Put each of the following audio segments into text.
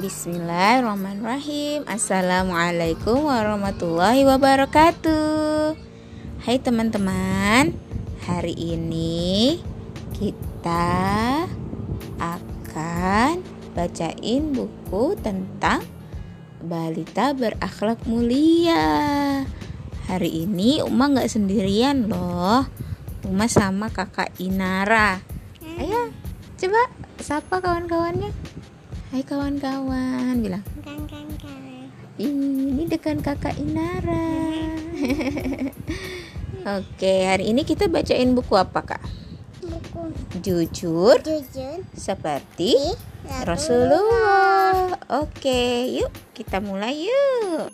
Bismillahirrahmanirrahim. Assalamualaikum warahmatullahi wabarakatuh. Hai teman-teman Hari ini kita akan bacain buku tentang balita berakhlak mulia. Hari ini Uma gak sendirian loh. Uma sama kakak Inara. Ayo coba sapa kawan-kawannya Hai kawan-kawan bilang. Kan kan kan. Ini dekan kakak Inara. Oke, hari ini kita bacain buku apa kak? Buku Jujur jujur seperti Rasulullah. Oke, yuk kita mulai yuk.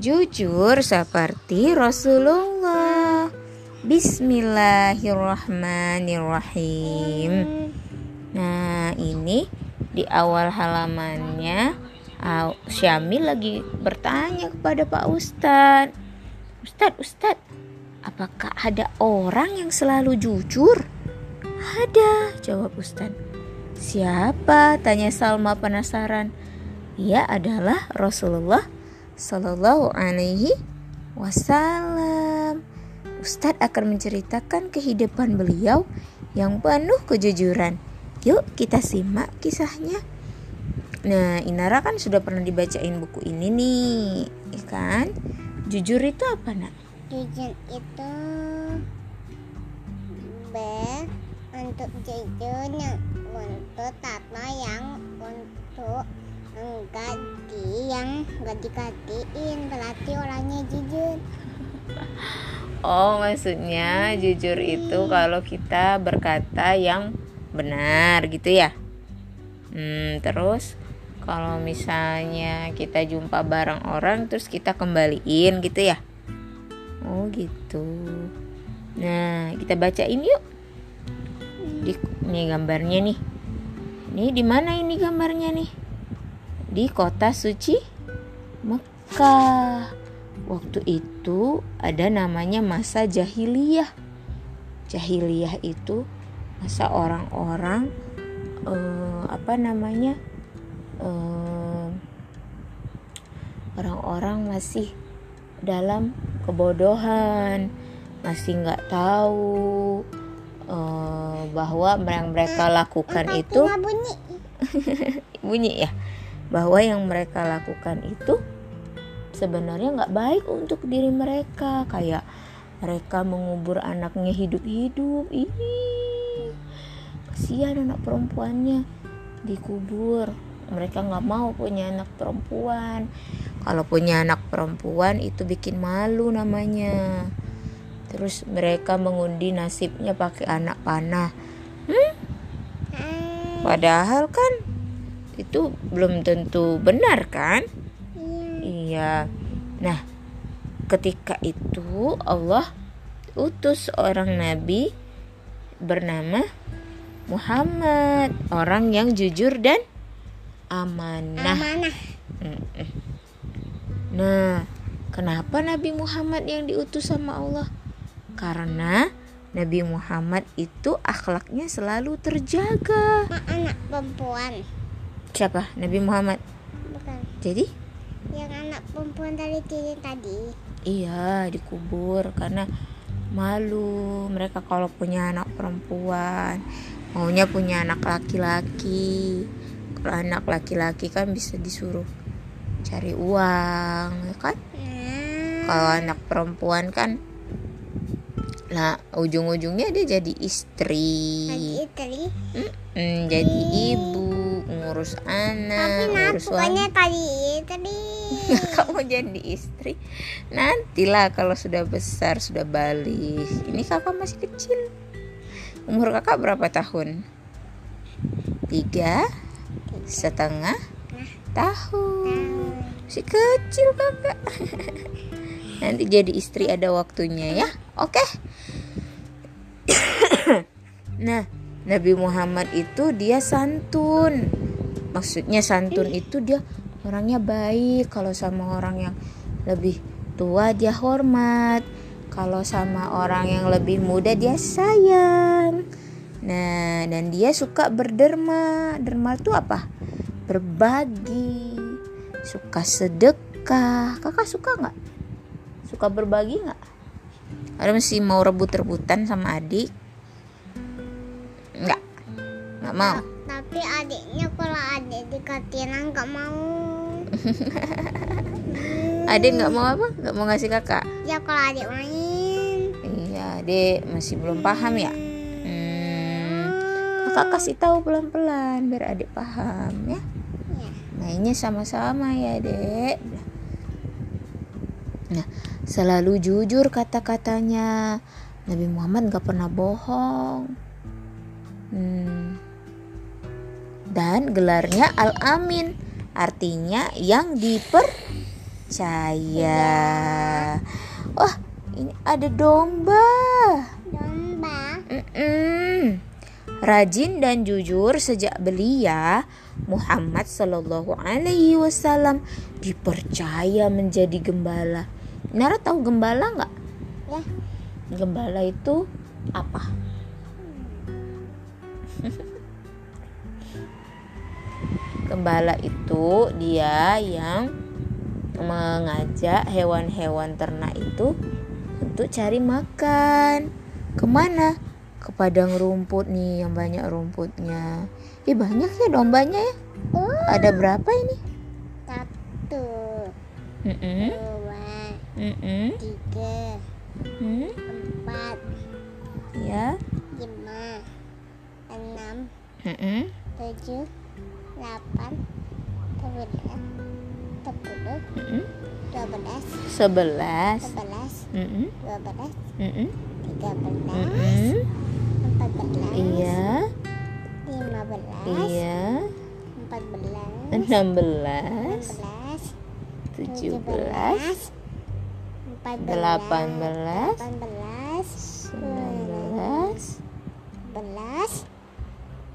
Jujur seperti Rasulullah. Bismillahirrahmanirrahim. Nah, ini di awal halamannya Syamil lagi bertanya kepada Pak Ustadz. Ustadz, Ustadz, apakah ada orang yang selalu jujur? Ada, jawab Ustadz. Siapa? Tanya Salma penasaran. Ia adalah Rasulullah Sallallahu Alaihi Wasallam. Ustadz akan menceritakan kehidupan beliau yang penuh kejujuran. Yuk kita simak kisahnya. Nah, Inara kan sudah pernah dibacain buku ini nih, ya kan? Jujur itu apa, Nak? jujur itu B untuk jujur yang untuk tata yang untuk di yang enggak dikatiin berarti orangnya jujur Oh, maksudnya jujur itu kalau kita berkata yang benar gitu ya. Hmm, terus kalau misalnya kita jumpa barang orang terus kita kembaliin gitu ya. Oh, gitu. Nah, kita bacain yuk. Di nih gambarnya nih. Ini di mana ini gambarnya nih? Di kota suci Mekah. Waktu itu ada namanya masa jahiliyah. Jahiliyah itu masa orang-orang eh, apa namanya eh, orang-orang masih dalam kebodohan, masih nggak tahu eh, bahwa yang mereka lakukan itu bunyi bunyi ya bahwa yang mereka lakukan itu sebenarnya nggak baik untuk diri mereka. Kayak mereka mengubur anaknya hidup-hidup. Ih kasihan anak perempuannya. Dikubur. Mereka nggak mau punya anak perempuan. Kalau punya anak perempuan itu bikin malu namanya. Terus mereka mengundi nasibnya pakai anak panah. Ah, Padahal kan itu belum tentu benar kan? iya. Iya. Nah, ketika itu Allah utus seorang nabi bernama Muhammad, orang yang jujur dan amanah. amanah. Nah, kenapa Nabi Muhammad yang diutus sama Allah? Karena Nabi Muhammad itu akhlaknya selalu terjaga. Anak perempuan Siapa? Nabi Muhammad. bukan. Jadi? Yang anak perempuan dari tadi tadi. Iya dikubur karena malu. Mereka kalau punya anak perempuan maunya punya anak laki-laki. Kalau anak laki-laki kan bisa disuruh cari uang ya kan? Nah kalau anak perempuan kan lah ujung-ujungnya dia jadi istri. Istri? Hmm, jadi ibu ngurus tapi anak nah ngurus suami. tadi tadi. Kamu jadi istri. Nantilah kalau sudah besar sudah balik. Ini kakak masih kecil. Umur kakak berapa tahun? Tiga? Setengah? Tahun. Masih kecil kakak. Nanti jadi istri ada waktunya ya. Oke. Nah Nabi Muhammad itu dia santun maksudnya santun itu dia orangnya baik kalau sama orang yang lebih tua dia hormat kalau sama orang yang lebih muda dia sayang. Nah dan dia suka berderma. Derma itu apa? Berbagi suka sedekah. Kakak suka nggak? Suka berbagi nggak? Ada masih mau rebut-rebutan sama adik? Nggak? Nggak mau Tapi adiknya kalau adik dikatin nggak mau. adik nggak mau apa nggak mau ngasih kakak Ya kalau adik main. iya adik masih belum paham ya hmm, kakak kasih tahu pelan-pelan biar adik paham ya Ya. mainnya sama-sama ya dek nah selalu jujur kata-katanya Nabi Muhammad gak pernah bohong Hmm. Dan gelarnya Al Amin artinya yang dipercaya wah ini ada domba Domba. Mm-mm. Rajin dan jujur sejak belia Muhammad Shallallahu Alaihi Wasallam dipercaya menjadi gembala. Nara tahu gembala nggak? Ya. Gembala itu apa? Gembala itu dia yang mengajak hewan-hewan ternak itu untuk cari makan. Ke mana? Ke padang rumput nih yang banyak rumputnya. Ih banyak ya dombanya ya. Oh. Ada berapa ini? Satu, Mm-mm, dua, mm-mm, tiga, mm, empat, Ya. lima, enam, mm-mm, tujuh, delapan, sembilan, sepuluh, dua belas, Sebelas. sebelas, dua belas, tiga belas, empat belas, Iya. lima belas, Iya. empat belas, Enam belas. Tujuh belas. Delapan belas.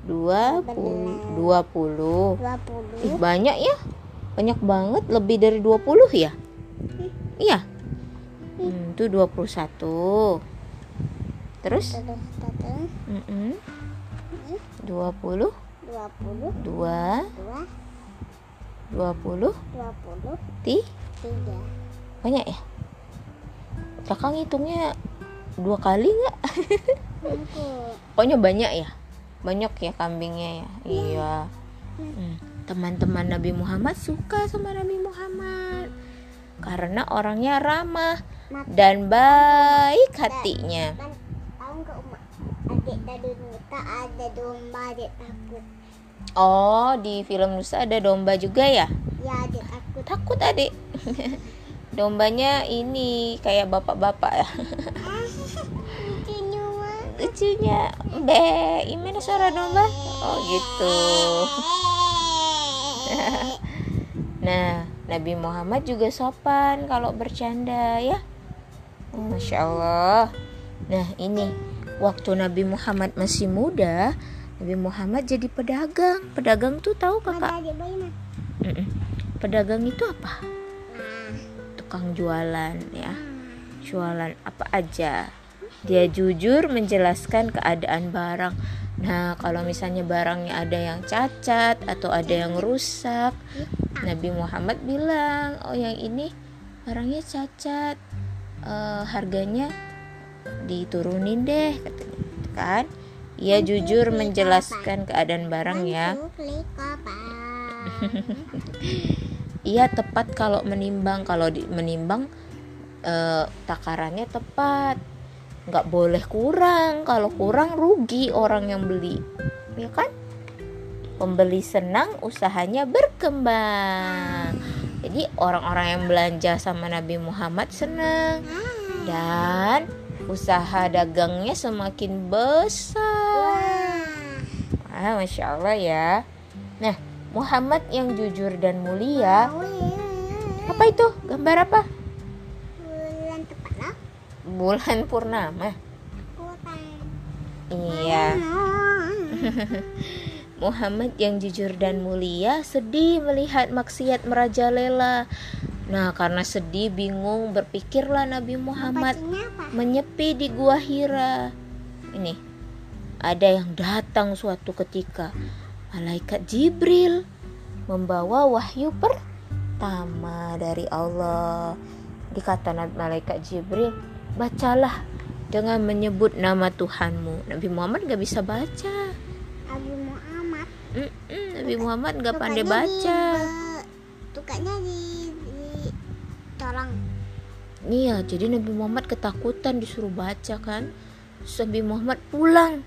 Dua puluh. Dua puluh. Ih, banyak ya. Banyak banget lebih dari 20 ya? Iya. Hmm, itu 21 terus satu, 20 dua puluh, 2 dua, 20 dua puluh, ti? Tiga. banyak ya? Kakak ngitungnya dua kali nggak? Pokoknya banyak ya banyak ya kambingnya ya. Iya. Hmm, teman-teman Nabi Muhammad suka sama Nabi Muhammad. Karena orangnya ramah dan baik hatinya. ada domba adik takut. oh di film Nusa ada domba juga ya? Ya adik takut. takut adik. Dombanya ini kayak bapak-bapak ya. Mah. Lucunya be gimana suara domba? Oh gitu. Nah Nabi Muhammad juga sopan kalau bercanda ya. Masya Allah. Nah ini waktu Nabi Muhammad masih muda Nabi Muhammad jadi pedagang. Pedagang tuh tahu kakak? Pedagang itu apa? Tukang jualan ya. Jualan apa aja dia jujur menjelaskan keadaan barang. Nah kalau misalnya barangnya ada yang cacat atau ada yang rusak Nabi Muhammad bilang oh yang ini barangnya cacat. Eh, harganya diturunin deh kan? Ia jujur menjelaskan keadaan barang ya? Ia tepat kalau menimbang, kalau di, menimbang eh, takarannya tepat, nggak boleh kurang. Kalau kurang rugi orang yang beli, ya kan? Pembeli senang, usahanya berkembang. Jadi orang-orang yang belanja sama Nabi Muhammad senang dan usaha dagangnya semakin besar. Ah, masya Allah ya. Nah, Muhammad yang jujur dan mulia apa itu? Gambar apa? Bulan purnama. Iya. Muhammad yang jujur dan mulia sedih melihat maksiat merajalela. Nah, karena sedih, bingung, berpikirlah Nabi Muhammad menyepi di gua Hira. Ini ada yang datang suatu ketika malaikat Jibril membawa wahyu pertama dari Allah. Dikata malaikat Jibril, bacalah dengan menyebut nama Tuhanmu. Nabi Muhammad gak bisa baca. Abu Muhammad. Mm-mm, Nabi Muhammad gak pandai baca. Di, tukangnya di, di tolong. Iya, jadi Nabi Muhammad ketakutan disuruh baca kan. Terus Nabi Muhammad pulang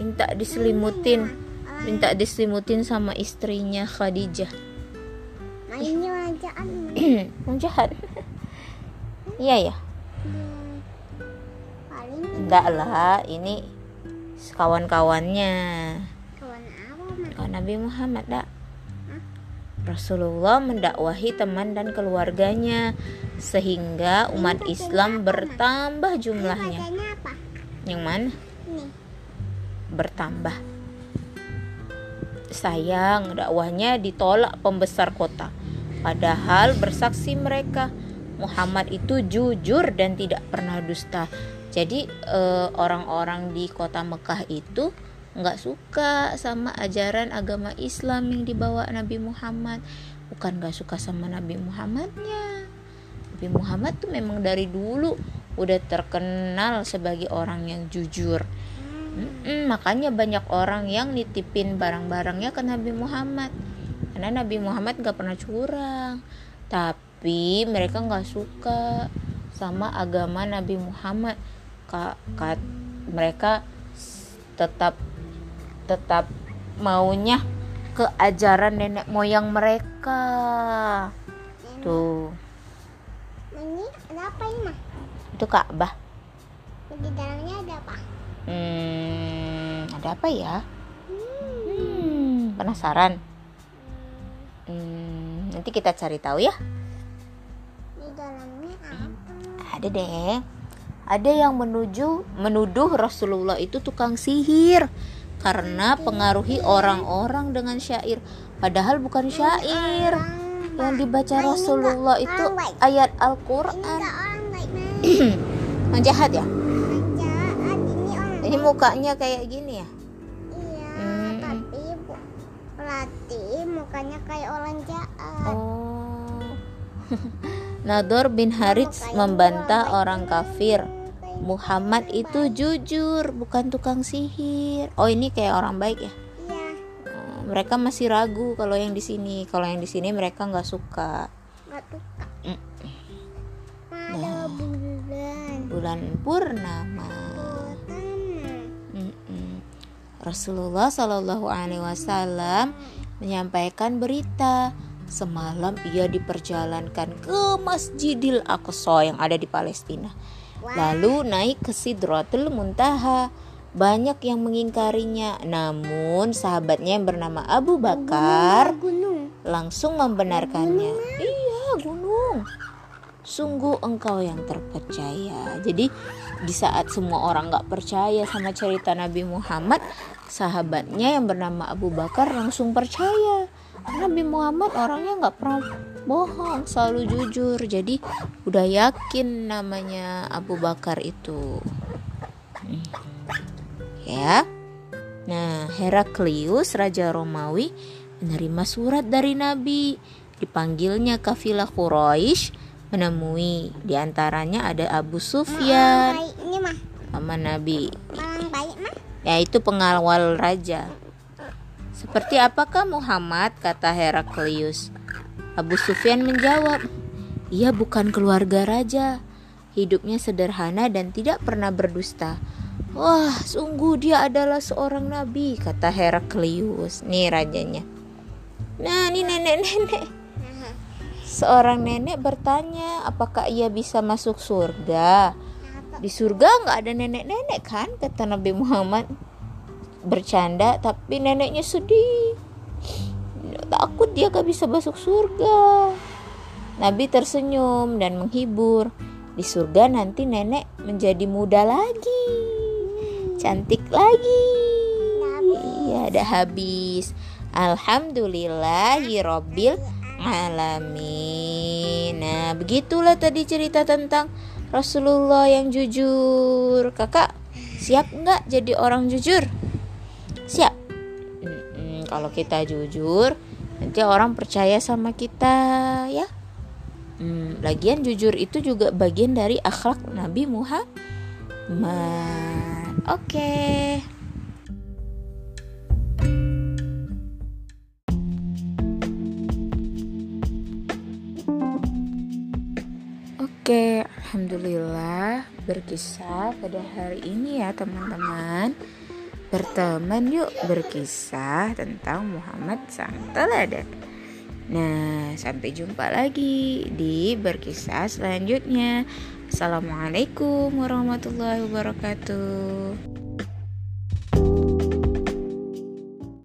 minta diselimutin, Orang minta diselimutin sama istrinya Khadijah. mainnya orang jahat. Yang jahat. Iya ya. Enggak lah, ini kawan-kawannya. kawan apa? Kawan Nabi Muhammad dak. Rasulullah mendakwahi teman dan keluarganya sehingga umat Islam bertambah jumlahnya. Yang mana? Bertambah. Sayang, dakwahnya ditolak pembesar kota. Padahal bersaksi mereka Muhammad itu jujur dan tidak pernah dusta. Jadi eh, orang-orang di kota Mekah itu nggak suka sama ajaran agama Islam yang dibawa Nabi Muhammad. Bukan nggak suka sama Nabi Muhammadnya. Nabi Muhammad tuh memang dari dulu udah terkenal sebagai orang yang jujur. Mm-mm, makanya banyak orang yang nitipin barang-barangnya ke Nabi Muhammad karena Nabi Muhammad gak pernah curang tapi mereka nggak suka sama agama Nabi Muhammad Ka- ka- mereka tetap tetap maunya ke ajaran nenek moyang mereka tuh Ini ada apa ini mah? itu Ka'bah Di dalamnya ada apa? Hmm, ada apa ya? Hmm, penasaran. Hmm, nanti kita cari tahu ya. Di dalamnya apa? Ada deh. Ada yang menuju menuduh Rasulullah itu tukang sihir karena pengaruhi orang-orang dengan syair. Padahal bukan syair. Yang dibaca Rasulullah itu ayat Al-Qur'an. orang jahat ya? Ini mukanya kayak gini ya? Iya, Hmm. tapi mukanya kayak orang jahat. Oh. Nador bin Harits membantah orang kafir. Muhammad itu jujur, bukan tukang sihir. Oh, ini kayak orang baik ya. Iya, Oh, mereka masih ragu kalau yang di sini. Kalau yang di sini mereka nggak suka. nggak suka. Mm. Ada bulan Bulan purnama. Rasulullah Shallallahu Alaihi Wasallam menyampaikan berita semalam ia diperjalankan ke Masjidil Aqsa yang ada di Palestina. Lalu naik ke Sidratul Muntaha. Banyak yang mengingkarinya, namun sahabatnya yang bernama Abu Bakar Gunung. langsung membenarkannya. Iya, gunung. Sungguh engkau yang terpercaya. Jadi di saat semua orang nggak percaya sama cerita Nabi Muhammad, sahabatnya yang bernama Abu Bakar langsung percaya. Nabi Muhammad orangnya nggak pernah bohong, selalu jujur. Jadi udah yakin namanya Abu Bakar itu. Ya. Nah, Heraklius raja Romawi menerima surat dari Nabi. Dipanggilnya kafilah Quraisy menemui. Di antaranya ada Abu Sufyan sama Nabi, mah. yaitu pengawal raja. Seperti apakah Muhammad? kata Heraklius. Abu Sufyan menjawab, "Ia bukan keluarga raja. Hidupnya sederhana dan tidak pernah berdusta." Wah, sungguh dia adalah seorang nabi, kata Heraklius. Nih rajanya. Nah, ini nenek-nenek. Seorang nenek bertanya, apakah ia bisa masuk surga? Di surga nggak ada nenek-nenek kan? Kata Nabi Muhammad bercanda, tapi neneknya sedih. Takut dia gak bisa masuk surga. Nabi tersenyum dan menghibur. Di surga nanti nenek menjadi muda lagi. Cantik lagi. Iya, ada habis. Alhamdulillahirabbil alamin. Nah, Nah, begitulah tadi cerita tentang Rasulullah yang jujur. Kakak, siap nggak jadi orang jujur? Siap. Hmm, kalau kita jujur, nanti orang percaya sama kita, ya. Hmm, lagian jujur itu juga bagian dari akhlak Nabi Muhammad. Oke. Okay. Oke, alhamdulillah berkisah pada hari ini ya teman-teman. Berteman yuk berkisah tentang Muhammad sang teladan. Nah, sampai jumpa lagi di berkisah selanjutnya. Assalamualaikum warahmatullahi wabarakatuh.